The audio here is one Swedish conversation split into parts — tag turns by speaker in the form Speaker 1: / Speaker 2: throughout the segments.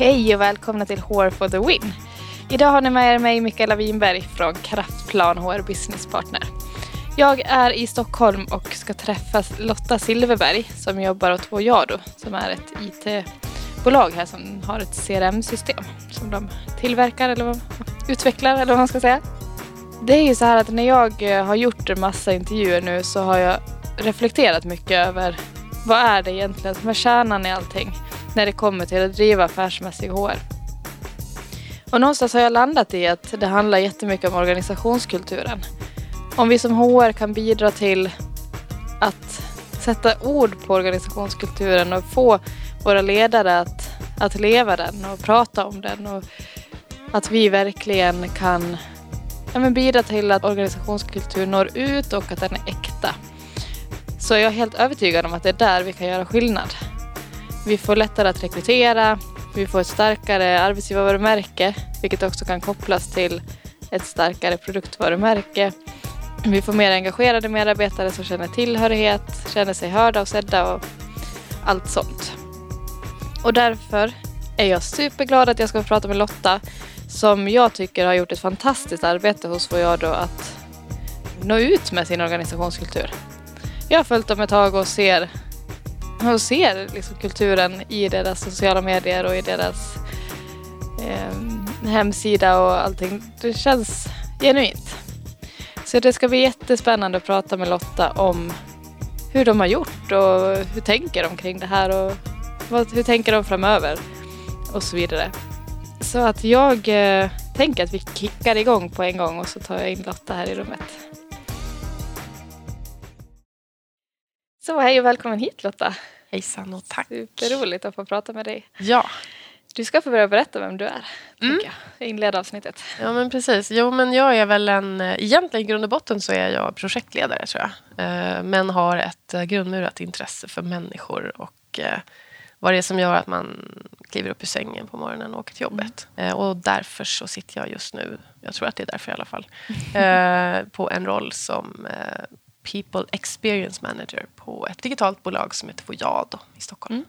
Speaker 1: Hej och välkomna till HR for the Win. Idag har ni med er mig Mikaela Winberg från Kraftplan HR Business Partner. Jag är i Stockholm och ska träffa Lotta Silverberg som jobbar åt Voyado som är ett IT-bolag här som har ett CRM-system som de tillverkar eller utvecklar eller vad man ska säga. Det är ju så här att när jag eh, har gjort en massa intervjuer nu så har jag reflekterat mycket över vad är det egentligen som är kärnan i allting när det kommer till att driva affärsmässig HR. Och någonstans har jag landat i att det handlar jättemycket om organisationskulturen. Om vi som HR kan bidra till att sätta ord på organisationskulturen och få våra ledare att, att leva den och prata om den och att vi verkligen kan ja, men bidra till att organisationskultur når ut och att den är äkta. Så jag är helt övertygad om att det är där vi kan göra skillnad. Vi får lättare att rekrytera, vi får ett starkare arbetsgivarvarumärke, vilket också kan kopplas till ett starkare produktvarumärke. Vi får mer engagerade medarbetare som känner tillhörighet, känner sig hörda och sedda och allt sånt. Och därför är jag superglad att jag ska få prata med Lotta som jag tycker har gjort ett fantastiskt arbete hos Voyado att nå ut med sin organisationskultur. Jag har följt dem ett tag och ser, och ser liksom kulturen i deras sociala medier och i deras eh, hemsida och allting. Det känns genuint. Så det ska bli jättespännande att prata med Lotta om hur de har gjort och hur tänker de kring det här och vad, hur tänker de framöver och så vidare. Så att jag eh, tänker att vi kickar igång på en gång och så tar jag in Lotta här i rummet. Så hej och välkommen hit Lotta.
Speaker 2: Hejsan och tack.
Speaker 1: Superroligt att få prata med dig.
Speaker 2: Ja.
Speaker 1: Du ska få börja berätta vem du är. Mm. Jag. Inleda avsnittet.
Speaker 2: Ja men precis. Jo men jag är väl en, egentligen i grund och botten så är jag projektledare tror jag. Eh, men har ett eh, grundmurat intresse för människor och eh, vad det är som gör att man kliver upp ur sängen på morgonen och åker till jobbet. Mm. Och därför så sitter jag just nu, jag tror att det är därför i alla fall, på en roll som People Experience Manager på ett digitalt bolag som heter Voyado i Stockholm. Mm.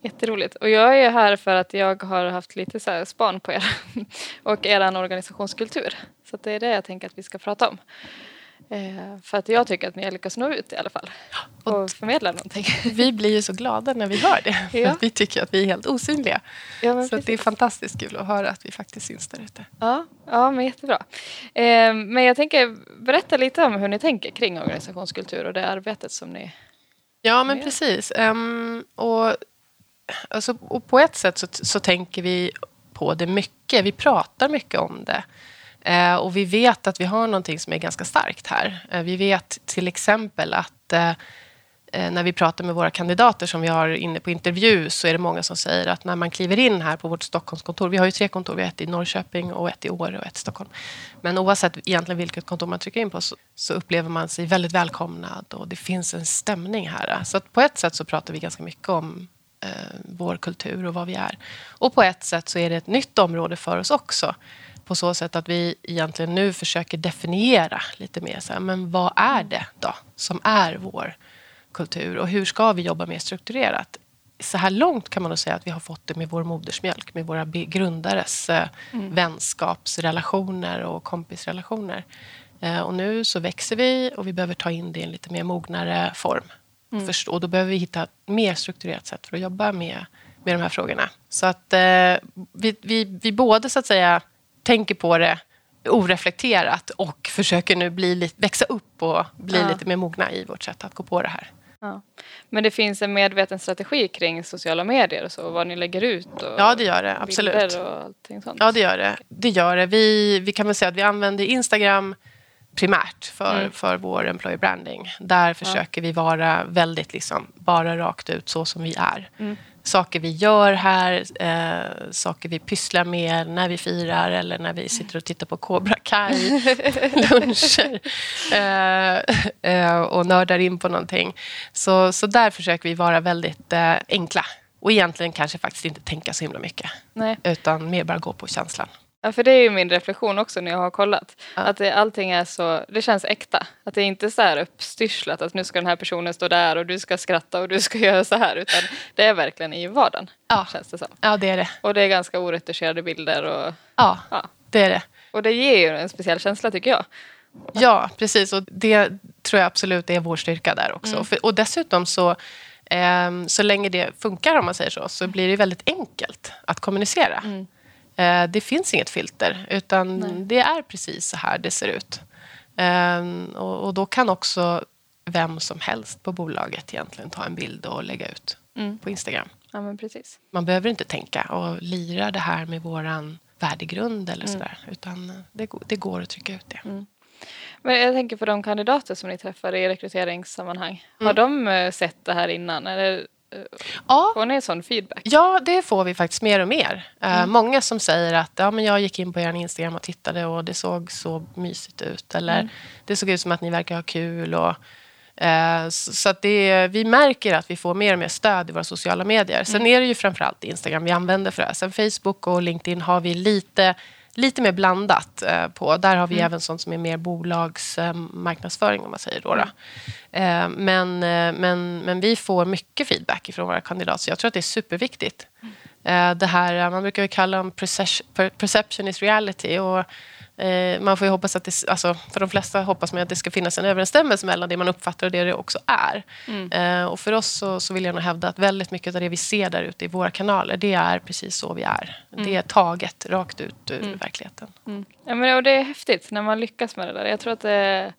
Speaker 1: Jätteroligt. Och jag är här för att jag har haft lite så här span på er och er organisationskultur. Så det är det jag tänker att vi ska prata om. Eh, för att jag tycker att ni har lyckats nå ut i alla fall. Och, och förmedla någonting.
Speaker 2: Vi blir ju så glada när vi hör det. Ja. vi tycker att vi är helt osynliga. Ja, så det är fantastiskt kul att höra att vi faktiskt syns där ute.
Speaker 1: Ja, ja men jättebra. Eh, men jag tänker berätta lite om hur ni tänker kring organisationskultur och det arbetet som ni
Speaker 2: Ja, men precis. Um, och, alltså, och på ett sätt så, så tänker vi på det mycket. Vi pratar mycket om det. Eh, och vi vet att vi har någonting som är ganska starkt här. Eh, vi vet till exempel att eh, eh, när vi pratar med våra kandidater som vi har inne på intervju så är det många som säger att när man kliver in här på vårt Stockholmskontor, vi har ju tre kontor, vi har ett i Norrköping och ett i Åre och ett i Stockholm. Men oavsett egentligen vilket kontor man trycker in på så, så upplever man sig väldigt välkomnad och det finns en stämning här. Så på ett sätt så pratar vi ganska mycket om eh, vår kultur och vad vi är. Och på ett sätt så är det ett nytt område för oss också på så sätt att vi egentligen nu försöker definiera lite mer. Så här, men vad är det då som är vår kultur och hur ska vi jobba mer strukturerat? Så här långt kan man nog säga att vi har fått det med vår modersmjölk, med våra grundares eh, mm. vänskapsrelationer och kompisrelationer. Eh, och nu så växer vi och vi behöver ta in det i en lite mer mognare form. Mm. Först, och då behöver vi hitta ett mer strukturerat sätt för att jobba med, med de här frågorna. Så att eh, vi, vi, vi både så att säga tänker på det oreflekterat och försöker nu bli lite, växa upp och bli ja. lite mer mogna i vårt sätt att gå på det här.
Speaker 1: Ja. Men det finns en medveten strategi kring sociala medier och så, vad ni lägger ut? Och
Speaker 2: ja, det gör det. Absolut.
Speaker 1: Och allting sånt.
Speaker 2: Ja, det gör det. Det gör det. Vi, vi kan väl säga att vi använder Instagram primärt för, mm. för vår employer branding. Där försöker ja. vi vara väldigt liksom, bara rakt ut så som vi är. Mm saker vi gör här, eh, saker vi pysslar med när vi firar eller när vi sitter och tittar på Cobra Kai luncher eh, eh, och nördar in på någonting. Så, så där försöker vi vara väldigt eh, enkla och egentligen kanske faktiskt inte tänka så himla mycket. Nej. Utan mer bara gå på känslan.
Speaker 1: Ja, för det är ju min reflektion också när jag har kollat.
Speaker 2: Ja.
Speaker 1: Att det, allting är så, det känns äkta. Att det är inte så här uppstyrslat att nu ska den här personen stå där och du ska skratta och du ska göra så här. Utan det är verkligen i vardagen.
Speaker 2: Ja.
Speaker 1: Känns det som.
Speaker 2: Ja, det är det.
Speaker 1: Och det är ganska oretuscherade bilder. Och,
Speaker 2: Ja,
Speaker 1: ja.
Speaker 2: det är det.
Speaker 1: och det ger ju en speciell känsla tycker jag.
Speaker 2: Ja, precis. Och det tror jag absolut är vår styrka där också.
Speaker 1: Mm.
Speaker 2: För, och dessutom så, ehm, så länge det funkar om man säger så, så blir det väldigt enkelt att kommunicera.
Speaker 1: Mm.
Speaker 2: Eh, det finns inget filter, utan
Speaker 1: Nej.
Speaker 2: det är precis så här det ser ut. Ehm, och, då kan också vem som helst på bolaget egentligen ta en bild och lägga ut
Speaker 1: Mm.
Speaker 2: på Instagram.
Speaker 1: Ja.
Speaker 2: Man behöver inte tänka och lira det här med våran värdegrund eller
Speaker 1: Mm.
Speaker 2: sådär. Utan det, går- det går att trycka ut det.
Speaker 1: Men jag tänker på de kandidater som ni träffar i rekryteringssammanhang. Har
Speaker 2: Mm.
Speaker 1: de eh, sett det här innan? Eller
Speaker 2: Ja,
Speaker 1: får ni sån feedback?
Speaker 2: Ja, det får vi faktiskt mer och mer. Eh,
Speaker 1: Mm.
Speaker 2: Många som säger att ja, men jag gick in på er Instagram och tittade och det såg så mysigt ut. Eller
Speaker 1: Mm.
Speaker 2: det såg ut som att ni verkar ha kul. Och, eh, så så att det, vi märker att vi får mer och mer stöd i våra sociala medier. Sen
Speaker 1: Mm.
Speaker 2: är det ju framförallt Instagram vi använder för det här. Sen Facebook och LinkedIn har vi lite, lite mer blandat eh, på. Där har vi
Speaker 1: Mm.
Speaker 2: även sånt som är mer bolagsmarknadsföring eh, om man säger då.
Speaker 1: Mm.
Speaker 2: då. Eh, men, eh, men, men vi får mycket feedback från våra kandidater, så jag tror att det är superviktigt. Eh, det här, eh, man brukar kalla dem perce- per- perception is reality. Och, eh, man får ju hoppas att det, alltså, för de flesta hoppas man att det ska finnas en överensstämmelse mellan det man uppfattar och det det också är.
Speaker 1: Mm.
Speaker 2: Eh, och för oss så, så vill jag nog hävda att väldigt mycket av det vi ser där ute i våra kanaler, det är precis så vi är. Det är taget rakt ut ur verkligen.
Speaker 1: Mm. Ja, men, och det är häftigt när man lyckas med det där. Jag tror att det,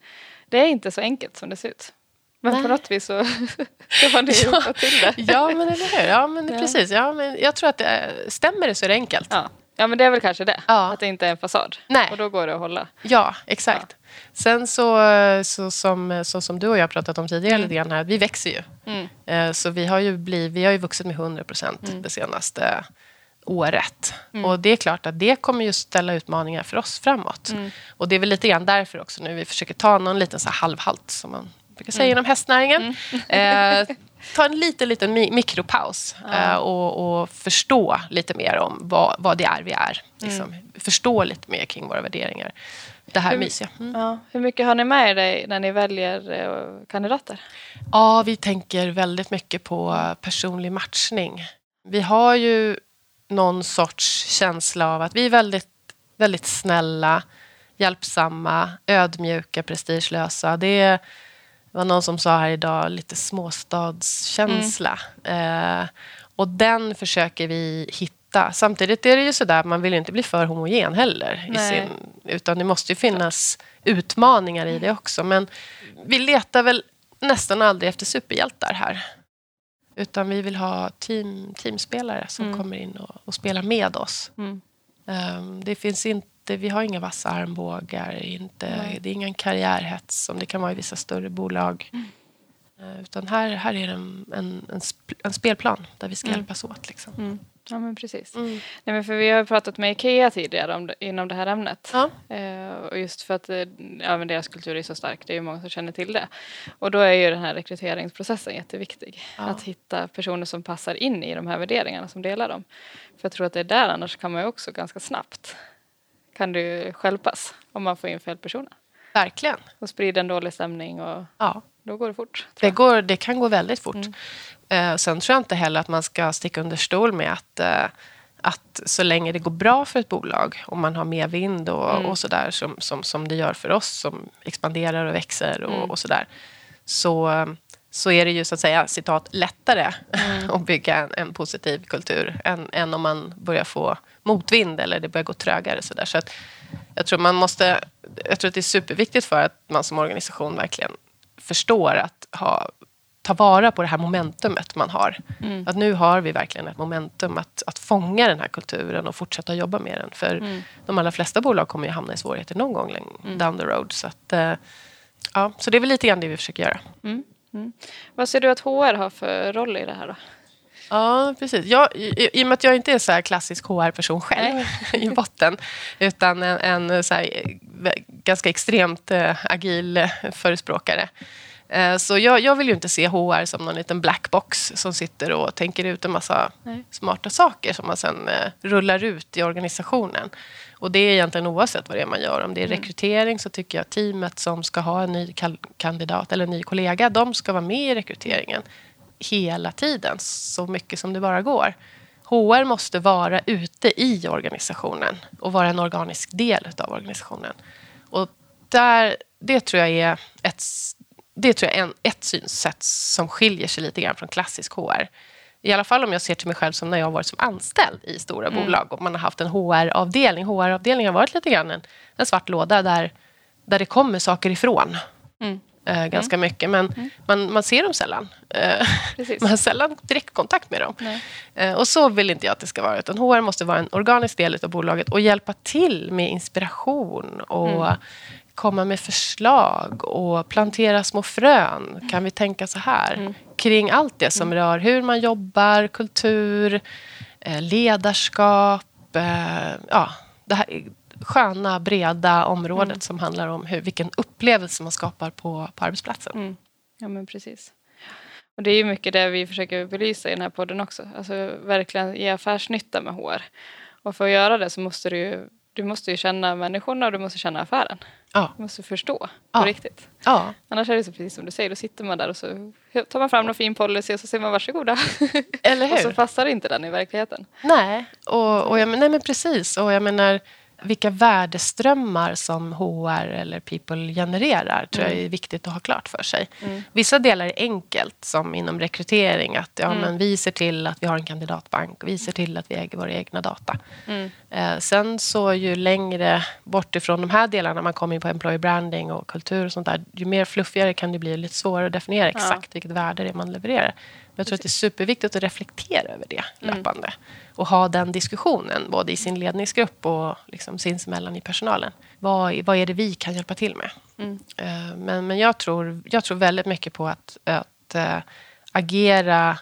Speaker 1: det är inte så enkelt som det ser ut. Men
Speaker 2: Nej.
Speaker 1: på något vis så, så har ni
Speaker 2: Ja.
Speaker 1: till det.
Speaker 2: Ja, men eller hur? Ja, men
Speaker 1: Ja.
Speaker 2: precis. Ja, men jag tror att det är, stämmer det så är det enkelt.
Speaker 1: Ja. Ja, men det är väl kanske det.
Speaker 2: Ja.
Speaker 1: Att det inte är en fasad.
Speaker 2: Nej.
Speaker 1: Och då går det att hålla.
Speaker 2: Ja, exakt. Sen så, så, som, så som du och jag har pratat om tidigare,
Speaker 1: Mm.
Speaker 2: lite grann här, vi växer ju.
Speaker 1: Mm.
Speaker 2: Eh, Så vi har ju, blivit, vi har ju vuxit med 100 procent
Speaker 1: Mm.
Speaker 2: det senaste året. Och det är klart att det kommer ju ställa utmaningar för oss framåt.
Speaker 1: Mm.
Speaker 2: Och det är väl lite grann därför också nu vi försöker ta någon liten så halvhalt, som man brukar säga
Speaker 1: Mm.
Speaker 2: inom hästnäringen. Eh, ta en liten, liten mi- mikropaus
Speaker 1: Ja.
Speaker 2: eh, och, och förstå lite mer om vad, vad det är vi är. Liksom. Förstå lite mer kring våra värderingar. Det här
Speaker 1: Hur-
Speaker 2: mysiga. Mm.
Speaker 1: Ja. Hur mycket har ni med er när ni väljer eh, kandidater?
Speaker 2: Ja, vi tänker väldigt mycket på personlig matchning. Vi har ju någon sorts känsla av att vi är väldigt, väldigt snälla, hjälpsamma, ödmjuka, prestigelösa. Det var någon som sa här idag, lite småstadskänsla. Eh, och den försöker vi hitta. Samtidigt är det ju sådär, man vill ju inte bli för homogen heller. Sin, utan det måste ju finnas utmaningar i det också. Men vi letar väl nästan aldrig efter superhjältar här. Utan vi vill ha team, teamspelare som
Speaker 1: Mm.
Speaker 2: kommer in och, och spelar med oss.
Speaker 1: Mm.
Speaker 2: Ehm, det finns inte, vi har inga vassa armbågar, inte, det är ingen karriärhets som det kan vara i vissa större bolag.
Speaker 1: Mm.
Speaker 2: Eh, Utan här, här är det en, en, en, sp- en spelplan där vi ska
Speaker 1: Mm.
Speaker 2: hjälpas åt. Liksom.
Speaker 1: Mm. Ja, men precis.
Speaker 2: Mm.
Speaker 1: Nej, men för vi har pratat med Ikea tidigare om inom det här ämnet.
Speaker 2: Ja.
Speaker 1: Eh, och just för att eh, ja, men deras kultur är så stark, det är ju många som känner till det. Och då är ju den här rekryteringsprocessen jätteviktig.
Speaker 2: Ja.
Speaker 1: Att hitta personer som passar in i de här värderingarna, som delar dem. För jag tror att det är där annars kan man ju också ganska snabbt kan det ju stjälpas om man får in fel personer.
Speaker 2: Verkligen.
Speaker 1: Och sprider en dålig stämning och
Speaker 2: Ja.
Speaker 1: då går det fort.
Speaker 2: Det, går, det kan gå väldigt fort.
Speaker 1: Mm.
Speaker 2: Eh, sen tror jag inte heller att man ska sticka under stol med att, eh, att så länge det går bra för ett bolag, om man har medvind och,
Speaker 1: Mm.
Speaker 2: och sådär som, som, som det gör för oss som expanderar och växer och,
Speaker 1: Mm.
Speaker 2: och sådär, så, eh, så är det ju så att säga citat lättare
Speaker 1: Mm.
Speaker 2: att bygga en, en positiv kultur än, än om man börjar få motvind eller det börjar gå trögare. Så, där. så att jag tror man måste, jag tror att det är superviktigt för att man som organisation verkligen förstår att ha, ta vara på det här momentumet man har.
Speaker 1: Mm.
Speaker 2: Att nu har vi verkligen ett momentum att, att fånga den här kulturen och fortsätta jobba med den. För
Speaker 1: Mm.
Speaker 2: de allra flesta bolag kommer ju hamna i svårigheter någon gång
Speaker 1: Mm.
Speaker 2: down the road. Så, att, eh, ja, så det är väl lite grann det vi försöker göra.
Speaker 1: Mm. Vad ser du att HR har för roll i det här då?
Speaker 2: Ja, precis. Jag, i, I och med att jag inte är så här klassisk HR-person själv i botten utan en, en så här, eh, ganska extremt eh, agil eh, förespråkare Så jag, jag vill ju inte se HR som någon liten black box som sitter och tänker ut en massa
Speaker 1: Nej.
Speaker 2: smarta saker som man sen eh, rullar ut i organisationen. Och det är egentligen oavsett vad det är man gör. Om det är rekrytering så tycker jag teamet som ska ha en ny kandidat eller en ny kollega, de ska vara med i rekryteringen hela tiden, så mycket som det bara går. HR måste vara ute i organisationen och vara en organisk del av organisationen. Och där, det tror jag är ett, det tror jag är en, ett synsätt som skiljer sig lite grann från klassisk HR. I alla fall om jag ser till mig själv som när jag har varit som anställd i stora bolag och man har haft en HR-avdelning. HR-avdelningen har varit lite grann en, en svart låda där, där det kommer saker ifrån.
Speaker 1: Mm.
Speaker 2: Eh, ganska mycket, men man, man ser dem sällan. Eh, man har sällan direktkontakt med dem. Eh, och så vill inte jag att det ska vara. Utan HR måste vara en organisk del av bolaget och hjälpa till med inspiration och komma med förslag och plantera små frön. Kan vi tänka så här? Kring allt det som rör hur man jobbar, kultur, eh, ledarskap. Eh, ja, det här sköna, breda området som handlar om hur, vilken upplevelse man skapar på, på arbetsplatsen.
Speaker 1: Mm. Ja, men precis. Och det är ju mycket det vi försöker belysa i den här podden också. Alltså verkligen ge affärsnytta med HR. Och för att göra det så måste du ju, du måste ju känna människorna och du måste känna affären.
Speaker 2: Ja.
Speaker 1: Du måste förstå på
Speaker 2: Ja.
Speaker 1: riktigt.
Speaker 2: Ja,
Speaker 1: Annars är det så precis som du säger, då sitter man där och så tar man fram någon fin policy och så säger man varsågoda.
Speaker 2: eller
Speaker 1: och så
Speaker 2: hur?
Speaker 1: passar inte den i verkligheten.
Speaker 2: Nej, och, och jag, nej men precis. Och jag menar, vilka värdeströmmar som HR eller people genererar tror jag är viktigt att ha klart för sig. Vissa delar är enkelt, som inom rekrytering. Att ja, men vi ser till att vi har en kandidatbank och vi ser till att vi äger våra egna data.
Speaker 1: Mm.
Speaker 2: Eh, sen så ju längre bort ifrån de här delarna man kommer in på employer branding och kultur och sånt där, ju mer fluffigare kan det bli lite svårare att definiera exakt vilket värde det är man levererar. Jag tror att det är superviktigt att reflektera över det löpande. Och ha den diskussionen både i sin ledningsgrupp och liksom sinsemellan i personalen. Vad, vad är det vi kan hjälpa till med? Eh, Men, men jag, tror, jag tror väldigt mycket på att, att eh, agera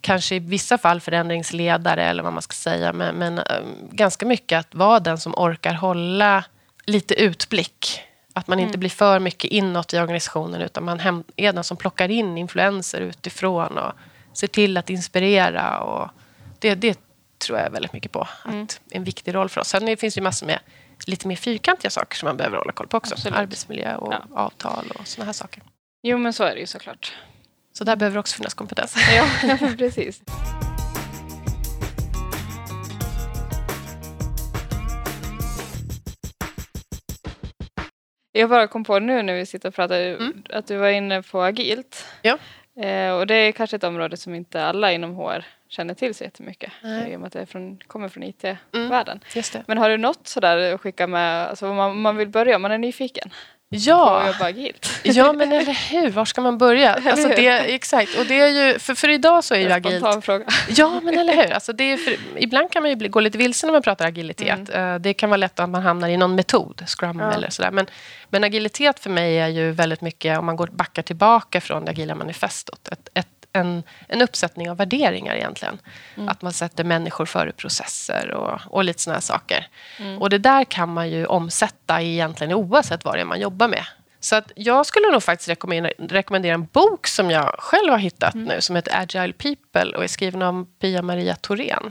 Speaker 2: kanske i vissa fall förändringsledare eller vad man ska säga. Men, men eh, ganska mycket att vara den som orkar hålla lite utblick. Att man inte blir för mycket inåt i organisationen utan man är den som plockar in influenser utifrån och ser till att inspirera. Och det, det tror jag väldigt mycket på. Att en viktig roll för oss. Sen finns det massor med lite mer fyrkantiga saker som man behöver hålla koll på också.
Speaker 1: Absolut.
Speaker 2: Arbetsmiljö och
Speaker 1: Ja.
Speaker 2: avtal och såna här saker.
Speaker 1: Jo men så är det ju såklart.
Speaker 2: Så där behöver också finnas kompetens.
Speaker 1: Ja, precis. Jag bara kom på nu när vi sitter och pratar
Speaker 2: Mm.
Speaker 1: att du var inne på agilt.
Speaker 2: Ja.
Speaker 1: Eh, och det är kanske ett område som inte alla inom HR känner till så jättemycket.
Speaker 2: Nej.
Speaker 1: I och med att det från, kommer från IT-världen.
Speaker 2: Just det.
Speaker 1: Men har du något sådär att skicka med, alltså om man, man vill börja, om man är nyfiken
Speaker 2: Ja, ja, men eller hur? Var ska man börja? Alltså det, exakt. Och det är ju, för, för idag så är ju agilt...
Speaker 1: fråga.
Speaker 2: Ja, men eller hur? Alltså det för, ibland kan man ju gå lite vilse när man pratar agilitet.
Speaker 1: Mm.
Speaker 2: Eh, Det kan vara lätt att man hamnar i någon metod, scrum
Speaker 1: Ja.
Speaker 2: eller sådär. Men, men agilitet för mig är ju väldigt mycket, om man går backar tillbaka från det agila manifestot, ett, ett, en, en uppsättning av värderingar egentligen.
Speaker 1: Mm.
Speaker 2: Att man sätter människor före processer och, och lite såna här saker.
Speaker 1: Mm.
Speaker 2: Och det där kan man ju omsätta egentligen oavsett vad det är man jobbar med. Så att jag skulle nog faktiskt rekommendera, rekommendera en bok som jag själv har hittat
Speaker 1: Mm.
Speaker 2: nu som heter Agile People och är skriven av Pia-Maria Thorén.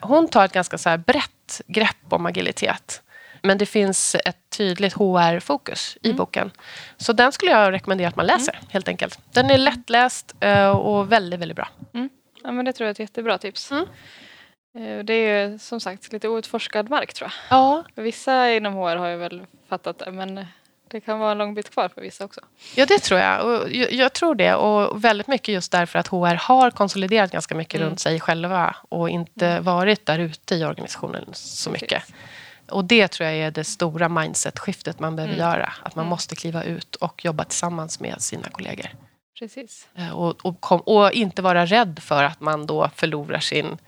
Speaker 2: Hon tar ett ganska så brett grepp om agilitet. Men det finns ett tydligt HR-fokus i boken. Så den skulle jag rekommendera att man läser, helt enkelt. Den är lättläst eh, och väldigt, väldigt bra.
Speaker 1: Ja, men det tror jag är ett jättebra tips.
Speaker 2: Mm.
Speaker 1: Eh, Det är ju som sagt lite outforskad mark tror jag.
Speaker 2: Ja,
Speaker 1: Vissa inom HR har ju väl fattat det men det kan vara en lång bit kvar för vissa också.
Speaker 2: Ja, det tror jag. Och jag, tror det. Och väldigt mycket just därför att HR har konsoliderat ganska mycket
Speaker 1: Mm.
Speaker 2: runt sig själva och inte varit där ute i organisationen så
Speaker 1: Precis.
Speaker 2: Och det tror jag är det stora mindset-skiftet man behöver
Speaker 1: Mm.
Speaker 2: göra. Att man
Speaker 1: Mm.
Speaker 2: måste kliva ut och jobba tillsammans med sina kollegor.
Speaker 1: Precis.
Speaker 2: Eh, Och, och, kom, och inte vara rädd för att man då förlorar sin...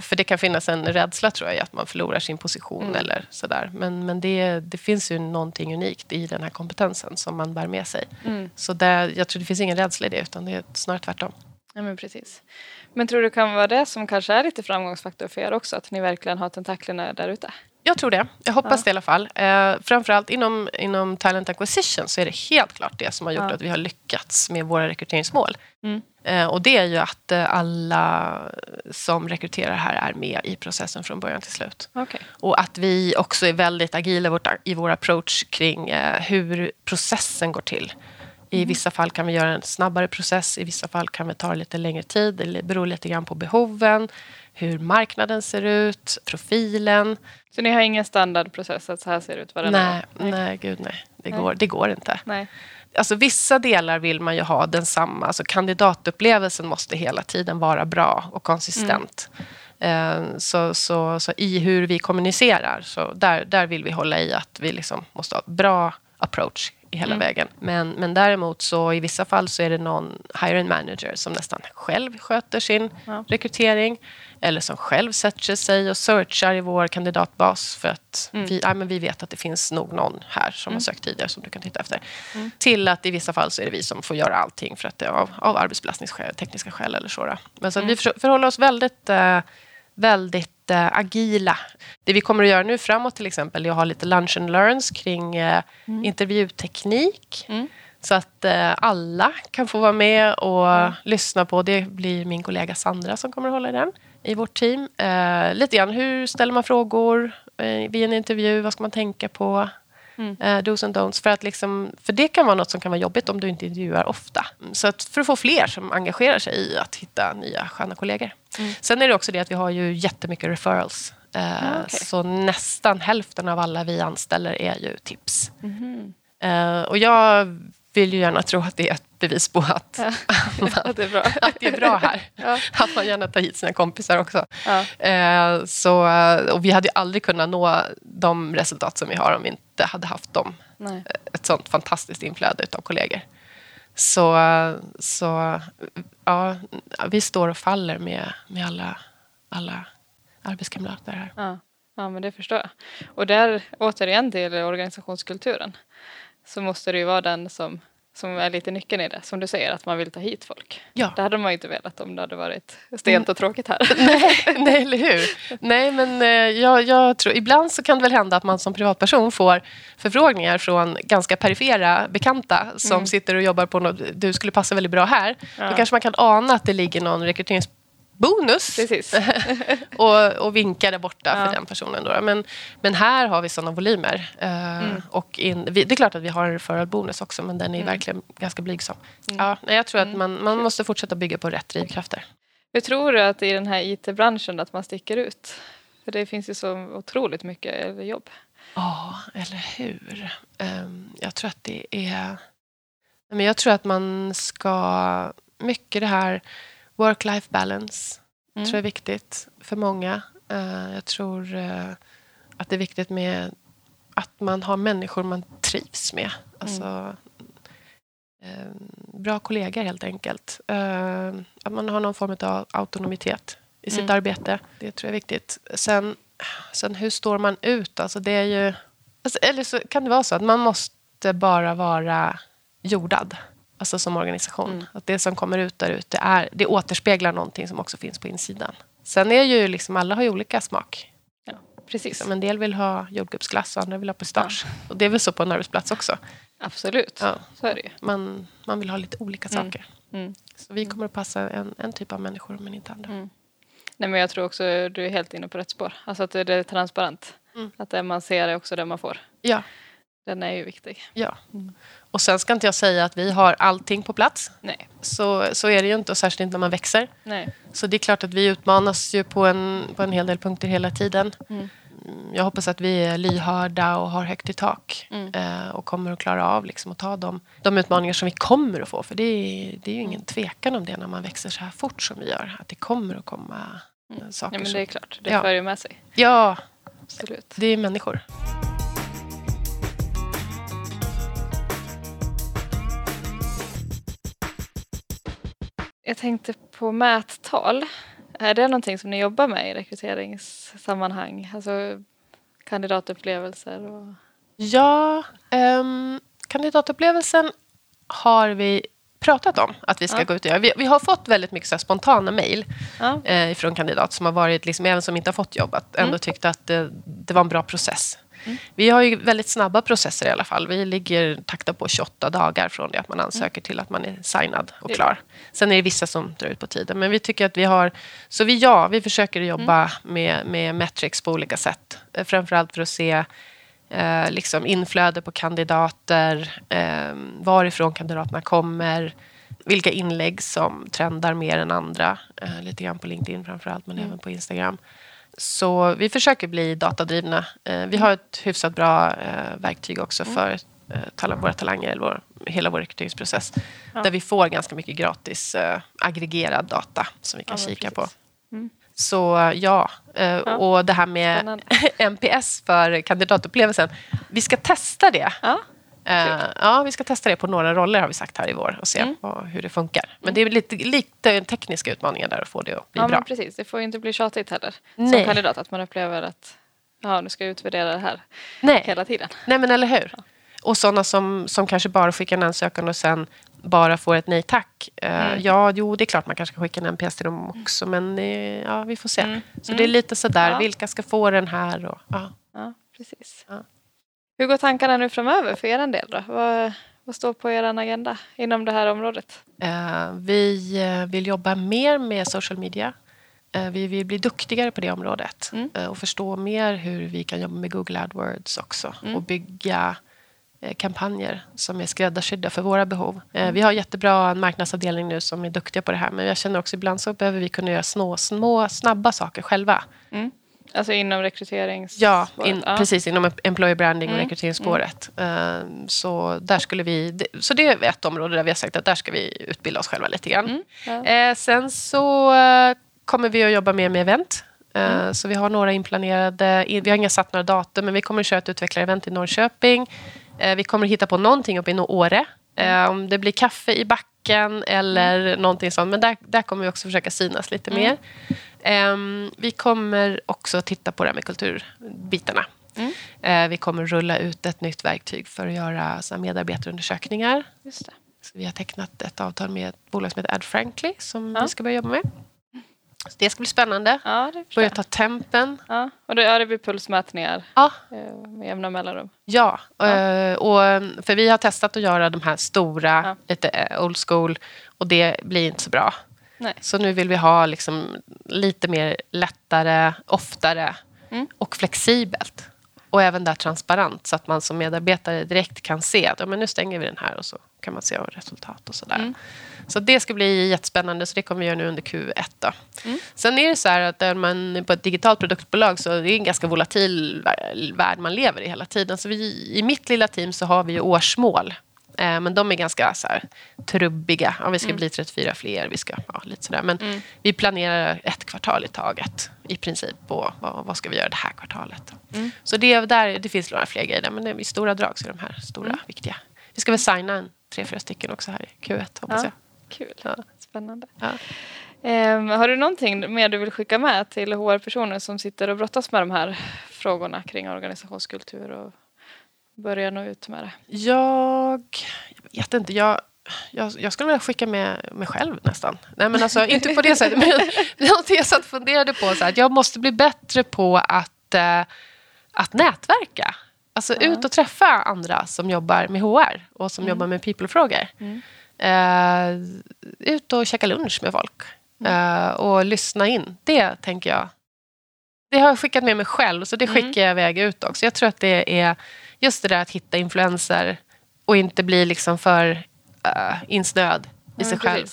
Speaker 2: För det kan finnas en rädsla tror jag att man förlorar sin position
Speaker 1: Mm.
Speaker 2: eller sådär. Men, men det, det finns ju någonting unikt i den här kompetensen som man bär med sig.
Speaker 1: Mm.
Speaker 2: Så där, jag tror det finns ingen rädsla i det utan det är snarare tvärtom.
Speaker 1: Ja, men precis. Men tror du det kan vara det som kanske är lite framgångsfaktor för er också? Att ni verkligen har tentaklerna där ute?
Speaker 2: Jag tror det. Jag hoppas ja. det i alla fall. Eh, framförallt inom, inom talent acquisition så är det helt klart det som har gjort ja. att vi har lyckats med våra rekryteringsmål. Mm. Eh, och det är ju att eh, alla som rekryterar här är med i processen från början till slut.
Speaker 1: Okay.
Speaker 2: Och att vi också är väldigt agila i, vårt, i vår approach kring eh, hur processen går till. I mm. vissa fall kan vi göra en snabbare process, i vissa fall kan vi ta lite längre tid. Det beror lite grann på behoven, hur marknaden ser ut, profilen.
Speaker 1: Så ni har ingen standardprocess att så här ser det ut
Speaker 2: varenda nej, nej, nej, gud nej. Det, nej. Går, det går inte. Nej. Alltså, vissa delar vill man ju ha densamma. Alltså, kandidatupplevelsen måste hela tiden vara bra och konsistent. Mm. Så, så, så i hur vi kommunicerar, så där, där vill vi hålla i att vi liksom måste ha bra approach i hela mm. vägen. Men, men däremot så i vissa fall så är det någon hiring manager som nästan själv sköter sin ja. rekrytering eller som själv sätter sig och searchar i vår kandidatbas för att mm. vi, ja, men vi vet att det finns nog någon här som mm. har sökt tidigare som du kan titta efter. Mm. Till att i vissa fall så är det vi som får göra allting för att det är av, av arbetsbelastningsskäl, tekniska skäl eller så. Men så mm. vi förhåller oss väldigt, eh, väldigt agila. Det vi kommer att göra nu framåt till exempel är att ha lite lunch and learns kring eh, mm. intervjuteknik. Mm. Så att eh, alla kan få vara med och mm. lyssna på. Det blir min kollega Sandra som kommer att hålla i den i vårt team. Eh, lite grann, hur ställer man frågor eh, vid en intervju? Vad ska man tänka på? Mm. Eh, dos and don'ts. För, att liksom, för det kan vara något som kan vara jobbigt om du inte intervjuar ofta. Så att för att få fler som engagerar sig i att hitta nya sköna kollegor. Mm. Sen är det också det att vi har ju jättemycket referrals. Eh, ah, okay. Så nästan hälften av alla vi anställer är ju tips. Mm. Eh, och jag vill ju gärna tro att det är ett bevis på att, ja. att, det, är bra. att det är bra här. Ja. Att man gärna tar hit sina kompisar också. Ja. Eh, så, och vi hade ju aldrig kunnat nå de resultat som vi har om vi inte hade haft dem. Nej. ett sånt fantastiskt inflöde av kollegor. Så, så ja, vi står och faller med, med alla, alla arbetskamrater här.
Speaker 1: Ja. ja, men det förstår jag. Och där återigen till organisationskulturen så måste det ju vara den som, som är lite nyckeln i det. Som du säger, att man vill ta hit folk. Ja. Det hade man ju inte velat om det hade varit stent och tråkigt här.
Speaker 2: nej, nej, eller hur. Nej, men eh, jag, jag tror, ibland så kan det väl hända att man som privatperson får förfrågningar från ganska perifera bekanta som mm. sitter och jobbar på något, du skulle passa väldigt bra här. Ja. Då kanske man kan ana att det ligger någon rekryterings bonus och, och vinka där borta ja. för den personen. Då. Men, men här har vi sådana volymer. Uh, mm. och in, vi, det är klart att vi har referral bonus också men den är mm. verkligen ganska blygsam. Mm. Ja, jag tror att mm. man, man måste fortsätta bygga på rätt drivkrafter.
Speaker 1: Hur tror du att i den här IT-branschen att man sticker ut? För det finns ju så otroligt mycket jobb.
Speaker 2: Ja, eller hur. Um, jag tror att det är... Men jag tror att man ska... Mycket det här Work-life balance mm. tror jag är viktigt för många. Uh, jag tror uh, att det är viktigt med att man har människor man trivs med. Alltså, mm. uh, bra kollegor helt enkelt. att man har någon form av autonomitet i sitt mm. arbete. Det tror jag är viktigt. Sen, sen hur står man ut? Alltså det är ju, alltså, eller så kan det vara så att man måste bara vara jordad alltså som organisation. Mm. Att det som kommer ut där ute är, det återspeglar någonting som också finns på insidan. Sen är ju liksom, alla har ju olika smak.
Speaker 1: Ja, precis.
Speaker 2: En del vill ha jordgubbsglass och andra vill ha pistage. Ja. Och det är väl så på en arbetsplats också.
Speaker 1: Absolut, ja. så är det ju.
Speaker 2: Man, man vill ha lite olika mm. saker. Mm. Så vi kommer att passa en, en typ av människor men inte andra. Mm.
Speaker 1: Nej, men jag tror också att du är helt inne på rätt spår. Alltså att det är transparent. Mm. Att det man ser är också det man får.
Speaker 2: Ja.
Speaker 1: Den är ju viktig.
Speaker 2: Ja. Mm. Och sen ska inte jag säga att vi har allting på plats.
Speaker 1: Nej.
Speaker 2: Så, så är det ju inte, och särskilt inte när man växer.
Speaker 1: Nej.
Speaker 2: Så det är klart att vi utmanas ju på en, på en hel del punkter hela tiden. Mm. Jag hoppas att vi är lyhörda och har högt i tak. Mm. Eh, och kommer att klara av liksom, att ta de, de utmaningar som vi kommer att få. För det är, det är ju ingen tvekan om det när man växer så här fort som vi gör. Att det kommer att komma mm. saker.
Speaker 1: Ja, men det är klart, det ja. för ju med sig.
Speaker 2: Ja,
Speaker 1: Absolut.
Speaker 2: det är människor.
Speaker 1: Jag tänkte på mättal. Är det någonting som ni jobbar med i rekryteringssammanhang? Alltså kandidatupplevelser? Och...
Speaker 2: Ja, um, kandidatupplevelsen har vi pratat om att vi ska
Speaker 1: Ja.
Speaker 2: gå ut och göra. Vi, vi har fått väldigt mycket så spontana mejl
Speaker 1: Ja.
Speaker 2: eh, från kandidat som har varit, liksom, även som inte har fått jobb, att ändå tyckt att det, det var en bra process. Vi har ju väldigt snabba processer i alla fall. Vi ligger takta på 28 dagar från det att man ansöker till att man är signad och klar. Sen är det vissa som drar ut på tiden. Men vi tycker att vi har... Så vi, ja, vi försöker jobba med, med metrics på olika sätt. Eh, Framförallt för att se eh, liksom inflöde på kandidater, eh, varifrån kandidaterna kommer, vilka inlägg som trendar mer än andra. Eh, lite grann på LinkedIn framförallt, men även på Instagram. Så vi försöker bli datadrivna. Eh, vi har ett hyfsat bra eh, verktyg också för eh, våra talanger, eller vår, hela vår rekryteringsprocess.
Speaker 1: Ja.
Speaker 2: Där vi får ganska mycket gratis aggregerad data som vi kan
Speaker 1: Ja,
Speaker 2: kika
Speaker 1: precis.
Speaker 2: på. Så ja, eh, och det här med
Speaker 1: Spännande.
Speaker 2: NPS för kandidatupplevelsen. Vi ska testa det.
Speaker 1: Ja.
Speaker 2: Eh, ja, vi ska testa det på några roller har vi sagt här i vår och se
Speaker 1: Mm.
Speaker 2: vad, hur det funkar. Men det är lite, lite tekniska utmaningar där att få det att bli
Speaker 1: ja,
Speaker 2: bra.
Speaker 1: men precis. Det får ju inte bli tjatigt heller.
Speaker 2: Nej.
Speaker 1: Som kandidat, att man upplever att ja, nu ska jag utvärdera det här
Speaker 2: Nej.
Speaker 1: hela tiden.
Speaker 2: Nej, men eller hur? Och sådana som, som kanske bara skickar en ansökan och sen bara får ett nej tack. Eh,
Speaker 1: Mm.
Speaker 2: Ja, jo, det är klart man kanske kan skicka en NPS till dem också, men eh, ja, vi får se.
Speaker 1: Mm.
Speaker 2: Så det är lite sådär,
Speaker 1: Ja.
Speaker 2: vilka ska få den här? Och, ja.
Speaker 1: Ja, precis.
Speaker 2: Ja.
Speaker 1: Hur går tankarna nu framöver för er del då? Vad, vad står på er agenda inom det här området?
Speaker 2: Eh, vi eh, vill jobba mer med social media. Eh, vi vill bli duktigare på det området
Speaker 1: Mm.
Speaker 2: och förstå mer hur vi kan jobba med Google AdWords också
Speaker 1: Mm.
Speaker 2: och bygga kampanjer som är skräddarsydda för våra behov. Eh,
Speaker 1: Mm.
Speaker 2: Vi har jättebra marknadsavdelning nu som är duktiga på det här men jag känner också ibland så behöver vi kunna göra små, små snabba saker själva.
Speaker 1: Alltså inom rekryterings...
Speaker 2: Ja, in,
Speaker 1: ja.
Speaker 2: precis inom employer branding och
Speaker 1: Mm.
Speaker 2: rekryteringsspåret. Eh, Så, där skulle vi, det- så det är ett område där vi har sagt att där ska vi utbilda oss själva lite grann.
Speaker 1: Mm, ja.
Speaker 2: Eh, sen så eh, kommer vi att jobba mer med event.
Speaker 1: Mm.
Speaker 2: Så vi har några inplanerade, vi har inga satt några datum, men vi kommer att köra ett utvecklarevent i Norrköping. Vi kommer att hitta på någonting uppe i Åre.
Speaker 1: Mm.
Speaker 2: Om det blir kaffe i backen eller någonting sånt. Men där, där kommer vi också försöka synas lite
Speaker 1: Mm.
Speaker 2: mer. Ehm, vi kommer också titta på det här med kulturbitarna.
Speaker 1: Mm.
Speaker 2: Eh, vi kommer rulla ut ett nytt verktyg för att göra så medarbetarundersökningar.
Speaker 1: Just det.
Speaker 2: Så vi har tecknat ett avtal med ett bolag som heter Ad Frankly som
Speaker 1: Ja.
Speaker 2: vi ska börja jobba med. Så det ska bli spännande.
Speaker 1: Ja,
Speaker 2: Börja ta tempen.
Speaker 1: Ja. Och det, ja, det blir pulsmätningar
Speaker 2: Ja,
Speaker 1: eh, med jämna mellanrum.
Speaker 2: ja.
Speaker 1: Ja.
Speaker 2: Eh, och, för vi har testat att göra de här stora, lite old school och det blir inte så bra.
Speaker 1: Nej.
Speaker 2: Så nu vill vi ha liksom lite mer lättare, oftare
Speaker 1: Mm.
Speaker 2: och flexibelt. Och även där transparent så att man som medarbetare direkt kan se att ja, men nu stänger vi den här och så kan man se resultat och sådär.
Speaker 1: Mm.
Speaker 2: Så det ska bli jättespännande så det kommer vi göra nu under Q1. Då.
Speaker 1: Mm.
Speaker 2: Sen är det så här att är man på ett digitalt produktbolag så är det en ganska volatil vär- värld man lever i hela tiden. Så vi, I mitt lilla team så har vi årsmål. Eh, men de är ganska så här, trubbiga. Ja, vi ska bli 34 fler, vi ska, ja, lite sådär. Men
Speaker 1: Mm.
Speaker 2: vi planerar ett kvartal i taget i princip på vad, vad ska vi göra det här kvartalet.
Speaker 1: Mm.
Speaker 2: Så det, där, det finns några fler grejer där, men det, i stora drag så är de här stora
Speaker 1: Mm.
Speaker 2: viktiga. Vi ska väl signa en tre, fyra stycken också här i Q1 hoppas
Speaker 1: Ja.
Speaker 2: jag.
Speaker 1: Kul.
Speaker 2: Ja.
Speaker 1: Spännande.
Speaker 2: Ja.
Speaker 1: Ehm, har du någonting mer du vill skicka med till HR-personer som sitter och brottas med de här frågorna kring organisationskultur och börja nå ut med det?
Speaker 2: Jag, jag vet inte. Jag, jag, jag skulle vilja skicka med mig själv nästan. Nej, men alltså, inte på det sättet. Men någonting jag satt och funderade på. Så här, att jag måste bli bättre på att, eh, att nätverka. Alltså
Speaker 1: Ja.
Speaker 2: ut och träffa andra som jobbar med HR och som
Speaker 1: Mm.
Speaker 2: jobbar med people-frågor.
Speaker 1: Mm.
Speaker 2: Eh, ut och käka lunch med folk. Eh, och lyssna in. Det tänker jag. Det har jag skickat med mig själv, så det
Speaker 1: Mm.
Speaker 2: skickar jag iväg ut också. Jag tror att det är just det där att hitta influenser och inte bli liksom för uh, insnöad i sig själv.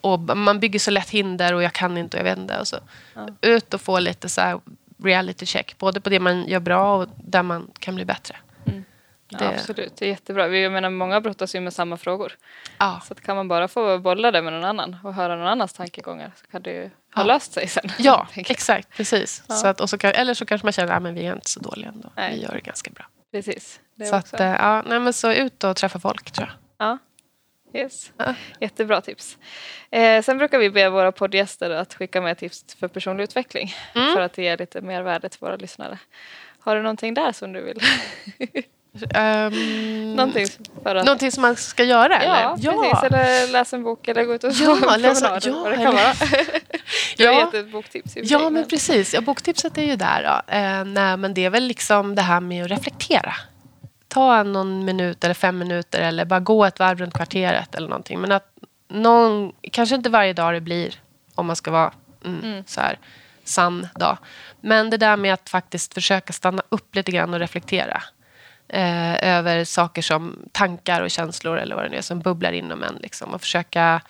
Speaker 2: Och man bygger så lätt hinder och jag kan inte och jag vet inte. Och så.
Speaker 1: Ja.
Speaker 2: Ut och få lite så reality check, både på det man gör bra och där man kan bli bättre.
Speaker 1: Mm. Ja,
Speaker 2: Det-
Speaker 1: absolut, det är jättebra. Vi- Jag menar, många brottas ju med samma frågor.
Speaker 2: Ja,
Speaker 1: Så att kan man bara få bolla det med någon annan och höra någon annans tankegångar så kan det ju ha löst sig sen.
Speaker 2: ja exakt. Precis. Så att, och så kan, eller så kanske man känner att men vi är inte så dåliga ändå.
Speaker 1: Nej.
Speaker 2: Vi gör det ganska bra.
Speaker 1: Precis. Det
Speaker 2: Så,
Speaker 1: också.
Speaker 2: att, eh, ja, nej, men så ut och träffa folk tror jag.
Speaker 1: Ja. Yes.
Speaker 2: Ja.
Speaker 1: Jättebra tips. Eh, sen brukar vi be våra poddgäster att skicka med tips för personlig utveckling
Speaker 2: Mm.
Speaker 1: för att ge lite mer värde till våra lyssnare. Har du någonting där som du vill?
Speaker 2: Um,
Speaker 1: Någonting för att...
Speaker 2: Någonting som man ska göra?
Speaker 1: Ja,
Speaker 2: eller?
Speaker 1: precis. Eller läsa en bok eller gå ut och
Speaker 2: Ja, läsa-
Speaker 1: promenad,
Speaker 2: ja,
Speaker 1: eller vad det kan vara. Jag
Speaker 2: Ja.
Speaker 1: gett ett boktips
Speaker 2: Ja,
Speaker 1: sig,
Speaker 2: men precis. Ja, boktipset är ju där. Då. Eh, nej, men det är väl liksom det här med att reflektera. Ta någon minut eller fem minuter eller bara gå ett varv runt kvarteret eller någonting. Men att någon, kanske inte varje dag det blir, om man ska vara mm, så här sann dag. Men det där med att faktiskt försöka stanna upp lite grann och reflektera. Eh, över saker som tankar och känslor eller vad det nu är som bubblar inom en. Liksom, och försöka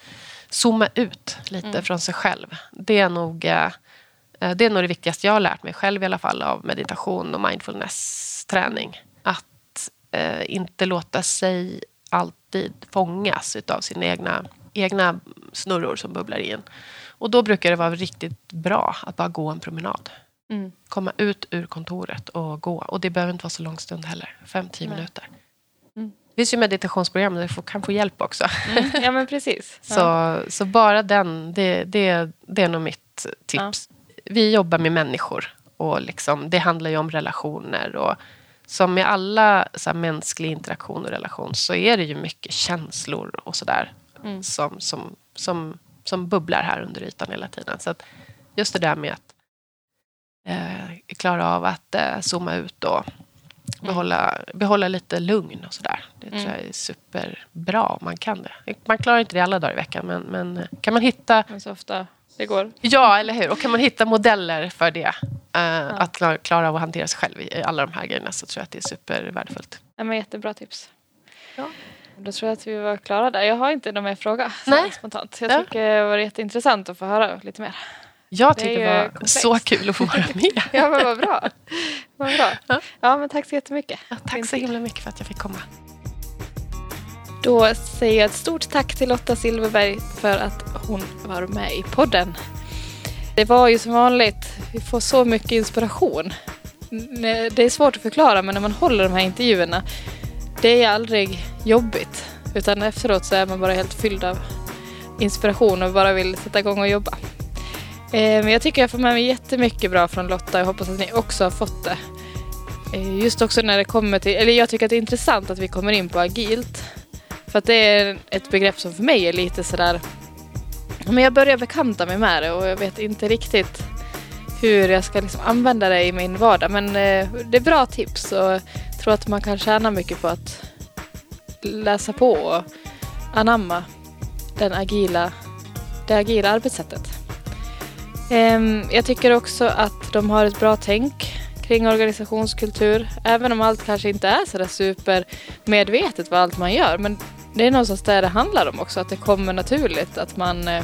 Speaker 2: zooma ut lite från sig själv. Det är nog eh, Eh, Det är nog det viktigaste jag har lärt mig själv i alla fall av meditation och mindfulness-träning. Att eh, inte låta sig alltid fångas av sina egna, egna snurror som bubblar i en. Och då brukar det vara riktigt bra att bara gå en promenad.
Speaker 1: Mm.
Speaker 2: Komma ut ur kontoret och gå. Och det behöver inte vara så lång stund heller. Fem, tio
Speaker 1: Nej.
Speaker 2: minuter.
Speaker 1: Mm.
Speaker 2: Det finns ju meditationsprogram där du kan få hjälp också.
Speaker 1: Mm. Ja, men precis.
Speaker 2: Så,
Speaker 1: Ja.
Speaker 2: så bara den, det, det, det är nog mitt tips. Vi jobbar med människor och liksom, det handlar ju om relationer. Och som med alla så här, mänsklig interaktion och relation så är det ju mycket känslor och sådär
Speaker 1: Mm.
Speaker 2: som, som, som, som bubblar här under ytan hela tiden. Så att just det där med att eh, klara av att eh, zooma ut och behålla, behålla lite lugn och sådär. Det tror
Speaker 1: Mm.
Speaker 2: jag är superbra om man kan det. Man klarar inte det alla dagar i veckan, men, men kan man hitta
Speaker 1: Men så ofta det går.
Speaker 2: Ja, eller hur? Och kan man hitta modeller för det, eh, att klara, klara av att hantera sig själv i alla de här grejerna, så tror jag att det är supervärdefullt.
Speaker 1: Ja, men jättebra tips.
Speaker 2: Ja.
Speaker 1: Då tror jag att vi var klara där. Jag har inte någon mer fråga spontant. Jag
Speaker 2: Ja.
Speaker 1: tycker det var jätteintressant att få höra lite mer.
Speaker 2: Jag
Speaker 1: Det
Speaker 2: tycker
Speaker 1: ju
Speaker 2: det var
Speaker 1: komplext.
Speaker 2: så kul att få vara med.
Speaker 1: Ja, men vad bra. Vad bra.
Speaker 2: Ja.
Speaker 1: Ja, men tack så jättemycket.
Speaker 2: Ja, tack så himla mycket för att jag fick komma.
Speaker 1: Då säger jag ett stort tack till Lotta Silverberg för att hon var med i podden. Det var ju som vanligt, vi får så mycket inspiration. Det är svårt att förklara men när man håller de här intervjuerna, det är aldrig jobbigt. Utan efteråt så är man bara helt fylld av inspiration och bara vill sätta igång och jobba. Eh, men jag tycker jag får med mig jättemycket bra från Lotta. Jag hoppas att ni också har fått det. Eh, just också när det kommer till, eller jag tycker att det är intressant att vi kommer in på agilt. För att det är ett begrepp som för mig är lite sådär, men jag börjar bekanta mig med det och jag vet inte riktigt hur jag ska liksom använda det i min vardag. Men eh, det är bra tips och jag tror att man kan tjäna mycket på att läsa på och anamma den agila, det agila arbetssättet. Ehm, jag tycker också att de har ett bra tänk kring organisationskultur. Även om allt kanske inte är sådär supermedvetet vad allt man gör. Men det är någonstans där det handlar om också. Att det kommer naturligt. Att, man, eh,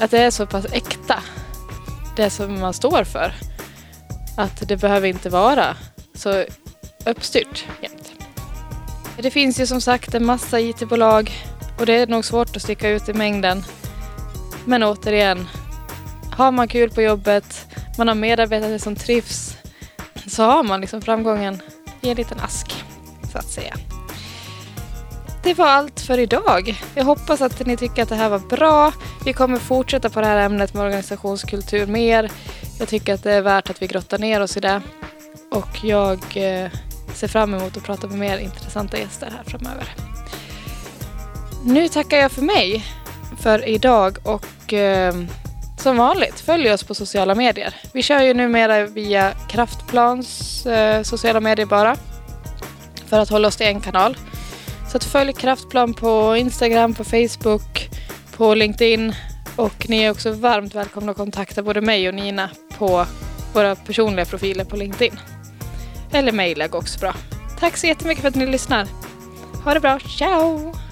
Speaker 1: att det är så pass äkta. Det som man står för. Att det behöver inte vara så uppstyrt jämt. Det finns ju som sagt en massa IT-bolag. Och det är nog svårt att sticka ut i mängden. Men återigen, har man kul på jobbet, man har medarbetare som trivs, så har man liksom framgången i en liten ask, så att säga. Det var allt för idag. Jag hoppas att ni tycker att det här var bra. Vi kommer fortsätta på det här ämnet med organisationskultur mer. Jag tycker att det är värt att vi grottar ner oss i det. Och jag eh, ser fram emot att prata med mer intressanta gäster här framöver. Nu tackar jag för mig för idag och eh, som vanligt, följ oss på sociala medier. Vi kör ju numera via Kraftplans eh, sociala medier bara. För att hålla oss till en kanal. Så att följ Kraftplan på Instagram, på Facebook, på LinkedIn. Och ni är också varmt välkomna att kontakta både mig och Nina på våra personliga profiler på LinkedIn. Eller mejla går också bra. Tack så jättemycket för att ni lyssnar. Ha det bra, ciao!